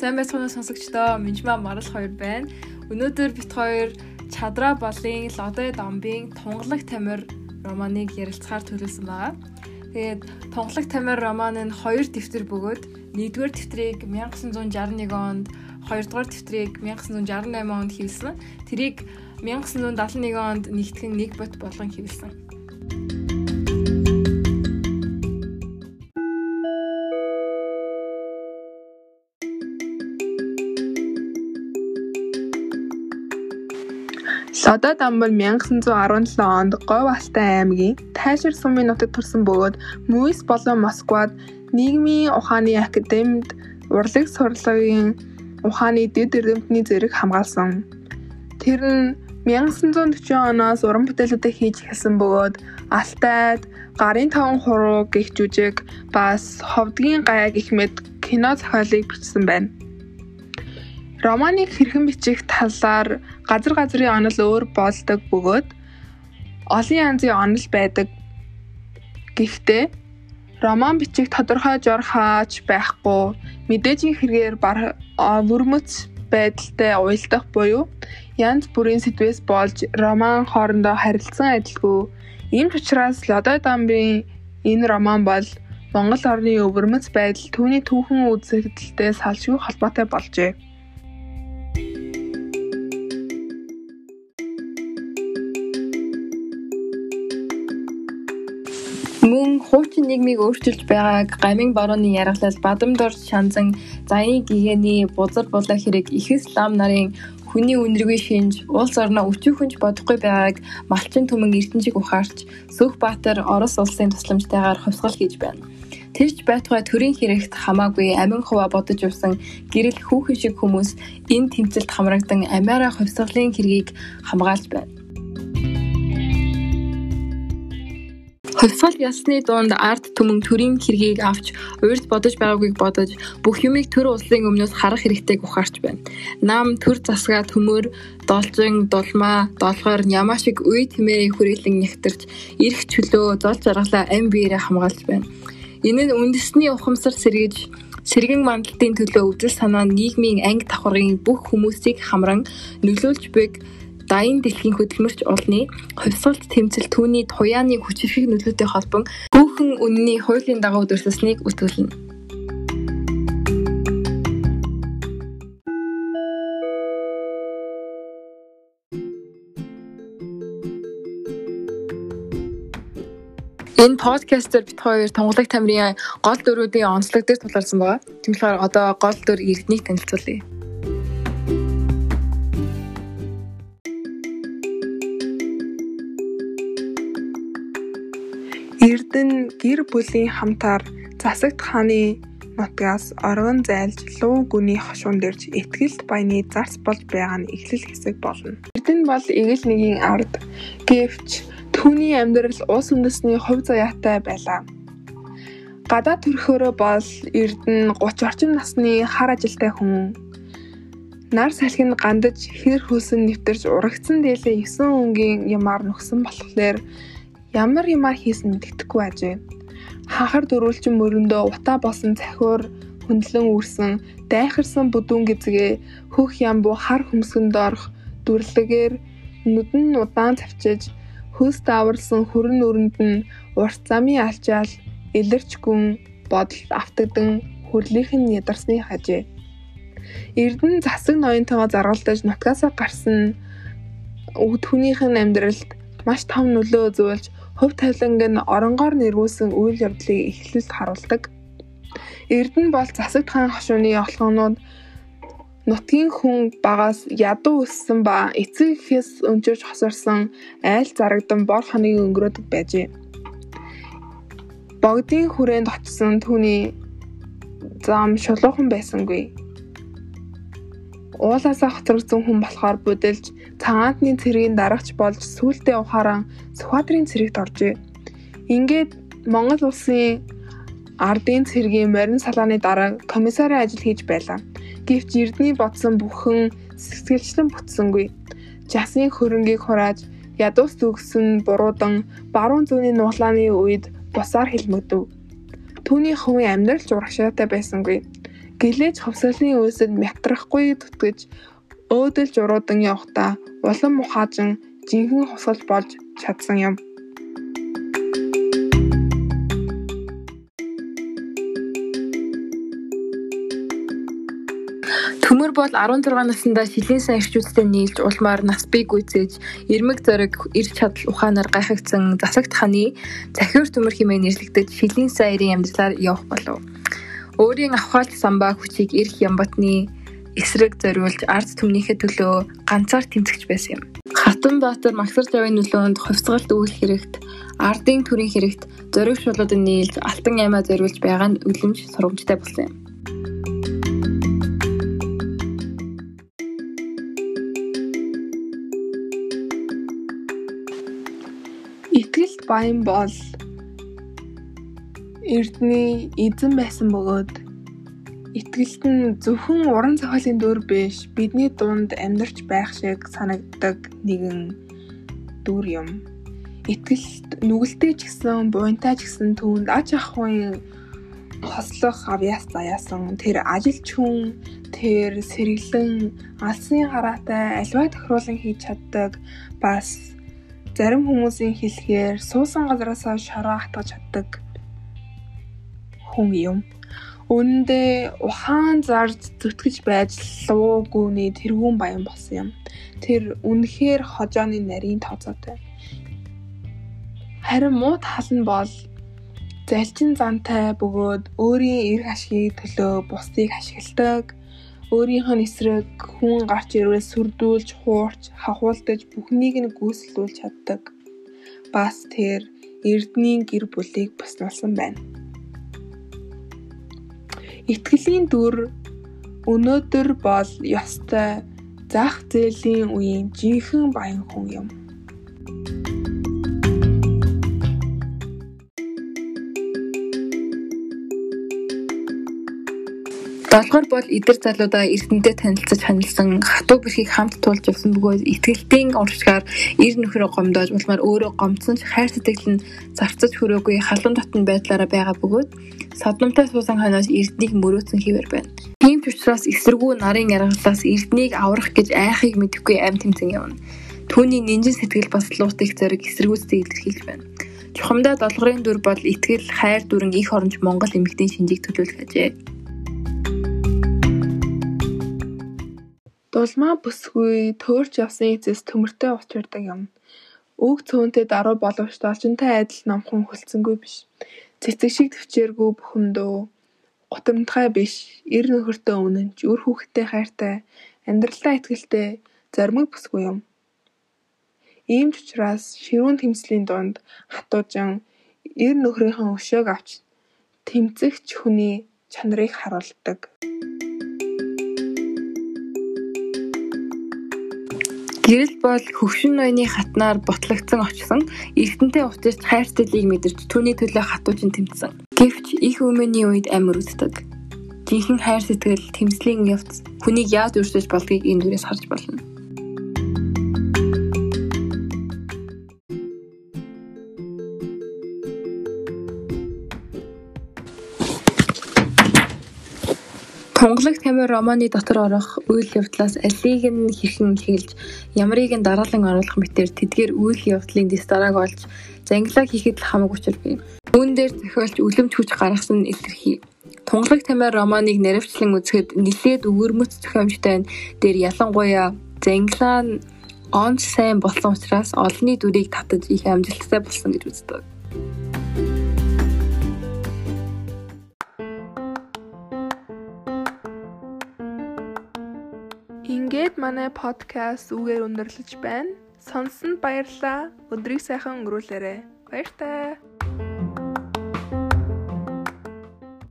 Сайн байцгаана сонсогчдоо. Минжмаа Марал хоёр байна. Өнөөдөр бит хоёр Чадра болын Лодой домбын Тунгалаг тамир романыг ярилцахаар төлөвлөсөн байгаа. Тэгээд Тунгалаг тамир роман нь хоёр дэвтэр бөгөөд нэгдүгээр дэвтрийг 1961 онд, хоёрдугаар дэвтрийг 1968 онд хэвлсэн. Тэрийг 1971 онд нэгтгэн нэг бот болгон хэвлсэн. Лодой Дамбал 1917 онд Говь Алтай аймгийн Тайшир сумын нутагт төрсэн бөгөөд Мүйс болон Москвад нийгмийн ухааны академид урлаг сурлагын ухааны дэд эрдэмтний зэрэг хамгаалсан. Тэр нь 1940 оноос уран бүтээлүүдээ хийж эхэлсэн бөгөөд Алтайд Гарын таван хуруу гэх жүжиг бас Ховдгийн гаяа гэх мэт кино зохиолыг бичсэн байна. Романыг хэрхэн бичих талаар газар газрын онол өөр болдог бөгөөд олон янзын онол байдаг. Гэхдээ роман бичих тодорхой жор хаач байхгүй мэдээжийн хэрэгээр вөрмөц байдалтай уялдах буюу янз бүрийн сэдвээс болж роман хоорондоо харилцсан адилгүй. Ийм ч учраас Лодой Дамбын энэ роман бол Монгол орны өвөрмөц байдал түүний түүхэн үзэгдэлтэй салшгүй холбоотой болжээ. Хуучин нийгмийг өөрчилж байгааг гамин барууны яргалал бадамдор шанзан заян гэгэний бузар булаа хэрэг ихэс лам нарын хүний үнэргүй шинж улс орноо өчүүхөнж бодохгүй байгааг малчин түмэн эрдэнжиг ухаарч Сүх Баатар Орос улсын тусламжтайгаар хувьсгал хийж байна. Тэрч байтугай төрийн хэрэгт хамаагүй амин хуваа бодож явсан гэрэл хүүхэн шиг хүмүүс энэ тэмцэлд хамрагдан амиараа хувьсгалын хэргийг хамгаалж байна. Хувьсгал ялсны дунд арт түмэн төрийн хэргийг авч уурд бодож байгаагийг бодож бүх юмыг төр улсын өмнөөс харах хэрэгтэйг ухаарч байна. Нам төр засгаа төмөр должин дулмаа долгоор ямаа шиг үе тэмээрийн хүрээлэн нэгтэрч эрх чөлөө зол жаргалаа ам биеэрээ хамгаалж байна. Энэ нь үндэсний ухамсар сэргэж сэргэн мандалтын төлөө өвдөл санаа нийгмийн анги давхаргын бүх хүмүүсийг хамран нөлөөлж буйг Дайн дэлхийн хөдөлмөрч улны хувьсгалт тэмцэл түүний туяаны хүчирхэг нөлөөтэй холбон хүүхэн үнний хуулийн дагуу дүрсэлснийг үтгүүлнэ. Энэ подкастер бит хоёр Тонголог тамирын гол дөрүүдийн онцлог дээр тулгарсан байгаа. Тийм болохоор одоо гол дөр иргэднийг танилцуулъя. Гэр бүлийн хамтаар засагт хааны нутгаас оргон зайлж луу гүний хошуун дэрж этгэлт баяны зарц болж байгаа нь эхлэл хэсэг болно. Эрдэнэ бол эгэл нэгийн ард гэвч түүний амьдрал улс үндэсний хувь заяатай байлаа. Гадаа төрхөөрөө бол Эрдэнэ 30 орчим насны хар ажилтай хүн нар салхинд гандаж хэр хөөсөн нэвтэрч урагцсан дээлээ 9 өнгийн ямаар нөхсөн болохоор Ямар юмар хийсэн мэддэхгүй ажээ. Хахар дөрүүлчин мөрөндөө утаа босон цахиур хөндлөн үрсэн дайхарсан бүдүүн гизгээ хөх ямбуу хар хөмсгөнд орох дүрлэгээр нүдэн нь удаан цавчиж хөөс даварлсан хөрөн өрөнд нь урт замын алчаал илэрч гүн бодол автагдан хөрлийнх нь ядарсны хажээ. Эрдэн засаг ноёнтойгоо заргалдаж нутгаасаа гарсан түүнийх нь амьдралд маш том нөлөө үзүүлж хувь тавиланг нь оронгоор нэрвүүлсэн үйл явдлыг эхлэлд харуулдаг. Эрдэнэ бол засагт хаан хошууны олгонууд нутгийн хүн багаас ядуу өссөн ба эцэг эхээс өнчөрж хосорсон айл зарагдан бор хоныг өнгөрөөдөг байжээ. Богдын хүрээнд очсон түүний зам шулуухан байсангүй. Уулаасаа хоцрогдсон хүн болохоор будилж цагаантны цэргийн дарагч болж сүүлдээ ухаан Сүхбаатарын цэрэгт оржээ. Ингээд Монгол улсын ардын цэргийн морин салааны дараа комиссарын ажил хийж байлаа. Гэвч Эрдний бодсон бүхэн сэтгэлчлэн бүтсэнгүй. Жасын хөрөнгийг хурааж ядуус төгсөн буруудан баруун зүүнний нуглааны үед бусаар хэлмэгдэв. Түүний хувийн амьдрал ч урагшаатай байсангүй. Гэлээж ховсолны өөсөд мятрахгүй түтгэж өөдөл журуудан явхдаа улам мухаажин жинхэнэ хосгол болж чадсан юм. Төмөр бол 16 наснда шилийн сан ирчүүдтэй нийлж улмаар нас бий гүйцээж эрмэг зориг ирч чадал ухаанаар гайхагдсан засагт ханы захиур төмөр хэмээн нэрлэгдэж шилийн сан ирийн амьдралаар явах болов. Өөрийн авхаалт самбаа хүчийг эрх ямбатны эсрэг зориулж ард түмнийхээ төлөө ганцаар тэмцэгч байсан юм. Хатан Баатар Магсар Жавын нөлөөнд хувьцгалт үүл хэрэгт, ардын төрийн хэрэгт зориг шулуудад нийлж алтан аймаа зориулж байгаа нь үлэмж сургамжтай болсон юм. Итгэлт баян бол Эрдний эзэн байсан бөгөөд итгэлт нь зөвхөн уран зохиолын дүр биш бидний дунд амьдарч байх шиг санагддаг нэгэн дүр юм. Итгэлт нүгэлтэй ч гэсэн буянтай ч гэсэн түүнд аж ахуйн хослох авьяас заяасан тэр ажилч хүн тэр сэргэлэн алсын хараатай альва тохируулан хийж чаддаг бас зарим хүмүүсийн хэлэхээр суусан газараасаа шороо хатгаж чаддаг хүн юм. Үүндээ ухаан зарж зүтгэж байж луугүйний тэрүүн баян болсон юм. Тэр үнэхээр хожооны нарийн тооцоотой. Харин муу тал нь бол залжин зантай бөгөөд өөрийн эрх ашигыг төлөө бусдыг ашигладаг өөрийнх нь эсрэг хүн гарч ирвэл сүрдүүлж, хуурч, хахуулдаж бүхнийг нь гүйцэлдүүлж чаддаг. Бас тэр Эрдэнийн гэр бүлийг баснуулсан байна. Итгэлийн дүр өнөөдөр бол ёстой зах зээлийн үеийн жинхэнэ баян хүн юм. Долгоор бол эдэр залуудаа эрдэнэтэй танилцаж ханилсан хатуу бэрхийг хамт туулж явсан бөгөөд итгэлтийн уршгаар эр нөхрөө гомдоож улмаар өөрөө гомдсон ч хайр сэтгэл нь зарцаж хүрээгүй халуун дотн байдлаараа байгаа бөгөөд содномтой суусан хойноос эрднийг мөрөөдсөн хിവэр байна. Тийм ч учраас эсэргүү нарын аргалаас эрднийг аврах гэж айхыг мэдэхгүй амь тэмцэн явна. Түүний нинжин сэтгэл бас луутыг зэрэг эсэргүүцтэй илэрхийлж байна. Чухамдаа долгорын дүр бол итгэл, хайр дүрэн их оронч Монгол эмэгтэй шинжийг төлөөлөх ажээ. Дулмаа бүсгүй төөрч явсан эцэс төмөртэй учирдаг юм. Үг цөөнтэй даруй боловч должинтой адил номхон хөлцсөнгүй биш. Цэцэг шиг төвчээргүй бухимдуу гутамтгай биш, эр нөхөртөө үнэнч, үр хүүхэдтэй хайртай, амьдралдаа итгэлтэй, зоримог бүсгүй юм. Ийм ч учраас ширүүн тэмцлийн дунд хатуужин эр нөхрийнхөө өшөөг авч тэмцэгч хүний чанарыг харуулдаг. Гэрэл бол хөвшин ноёны хатнаар бутлагдсан очсон эрдэнтэй учирч хайр сэтгэлийг мэдэрч түүний төлөө хатуучин тэмцсэн. Гэвч их өмнөний үед амир үздэг. Жинхэнэ хайр сэтгэл тэмцлийн явц хүнийг яаж өрсөж болдгийг энэ дүрээс харж болно. Тунгалаг тамир романы дотор орох үйл явдлаас алийг нь хэрхэн эхэлж, ямарыг нь дараалан оруулах мэтээр тэдгээр үйл явдлын дэс дарааг олж зангилаа хийхэд л хамаг учир бий. Үүн дээр зохиолч үлэмж хүч гаргасан нь илэрхий. Тунгалаг тамир романыг наривчлан үзэхэд нэлээд өвөрмөц зохиомжтой дээр ялангуяа зангилаа нь онц сайн болсон учраас олонний дүрийг татаж их амжилттай болсон гэж үздэг. Ингээд манай подкаст үгээр өндөрлөж байна. Сонссонд баярлалаа. Өдрийг сайхан өнгөрүүлээрэй. Баяртай.